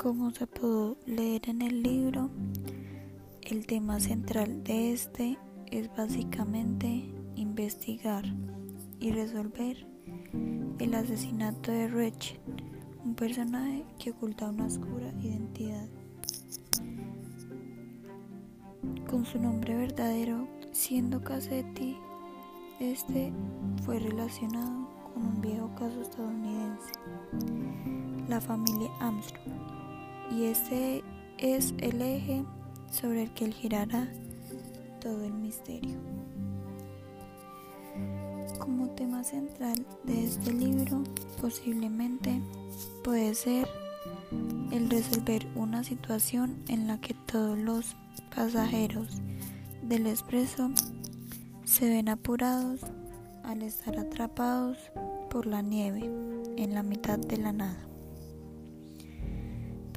Como se pudo leer en el libro, el tema central de este es básicamente investigar y resolver el asesinato de Rich, un personaje que oculta una oscura identidad. Con su nombre verdadero, siendo Cassetti, este fue relacionado con un viejo caso estadounidense, la familia Armstrong, y este es el eje sobre el que girará todo el misterio. Como tema central de este libro, posiblemente puede ser el resolver una situación en la que todos los pasajeros del expreso se ven apurados al estar atrapados por la nieve en la mitad de la nada.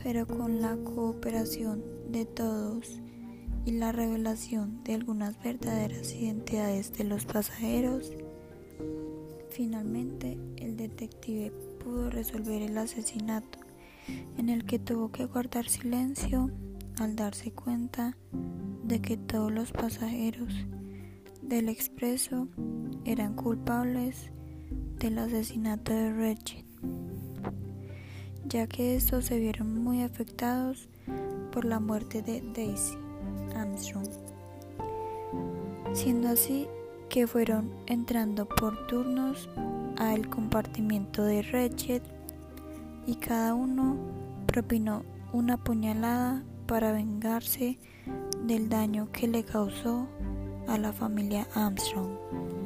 Pero con la cooperación de todos y la revelación de algunas verdaderas identidades de los pasajeros, finalmente el detective pudo resolver el asesinato en el que tuvo que guardar silencio al darse cuenta de que todos los pasajeros del expreso eran culpables del asesinato de Reggie, ya que estos se vieron muy afectados por la muerte de Daisy Armstrong, siendo así que fueron entrando por turnos al compartimiento de Reggie y cada uno propinó una puñalada para vengarse del daño que le causó a la familia Armstrong.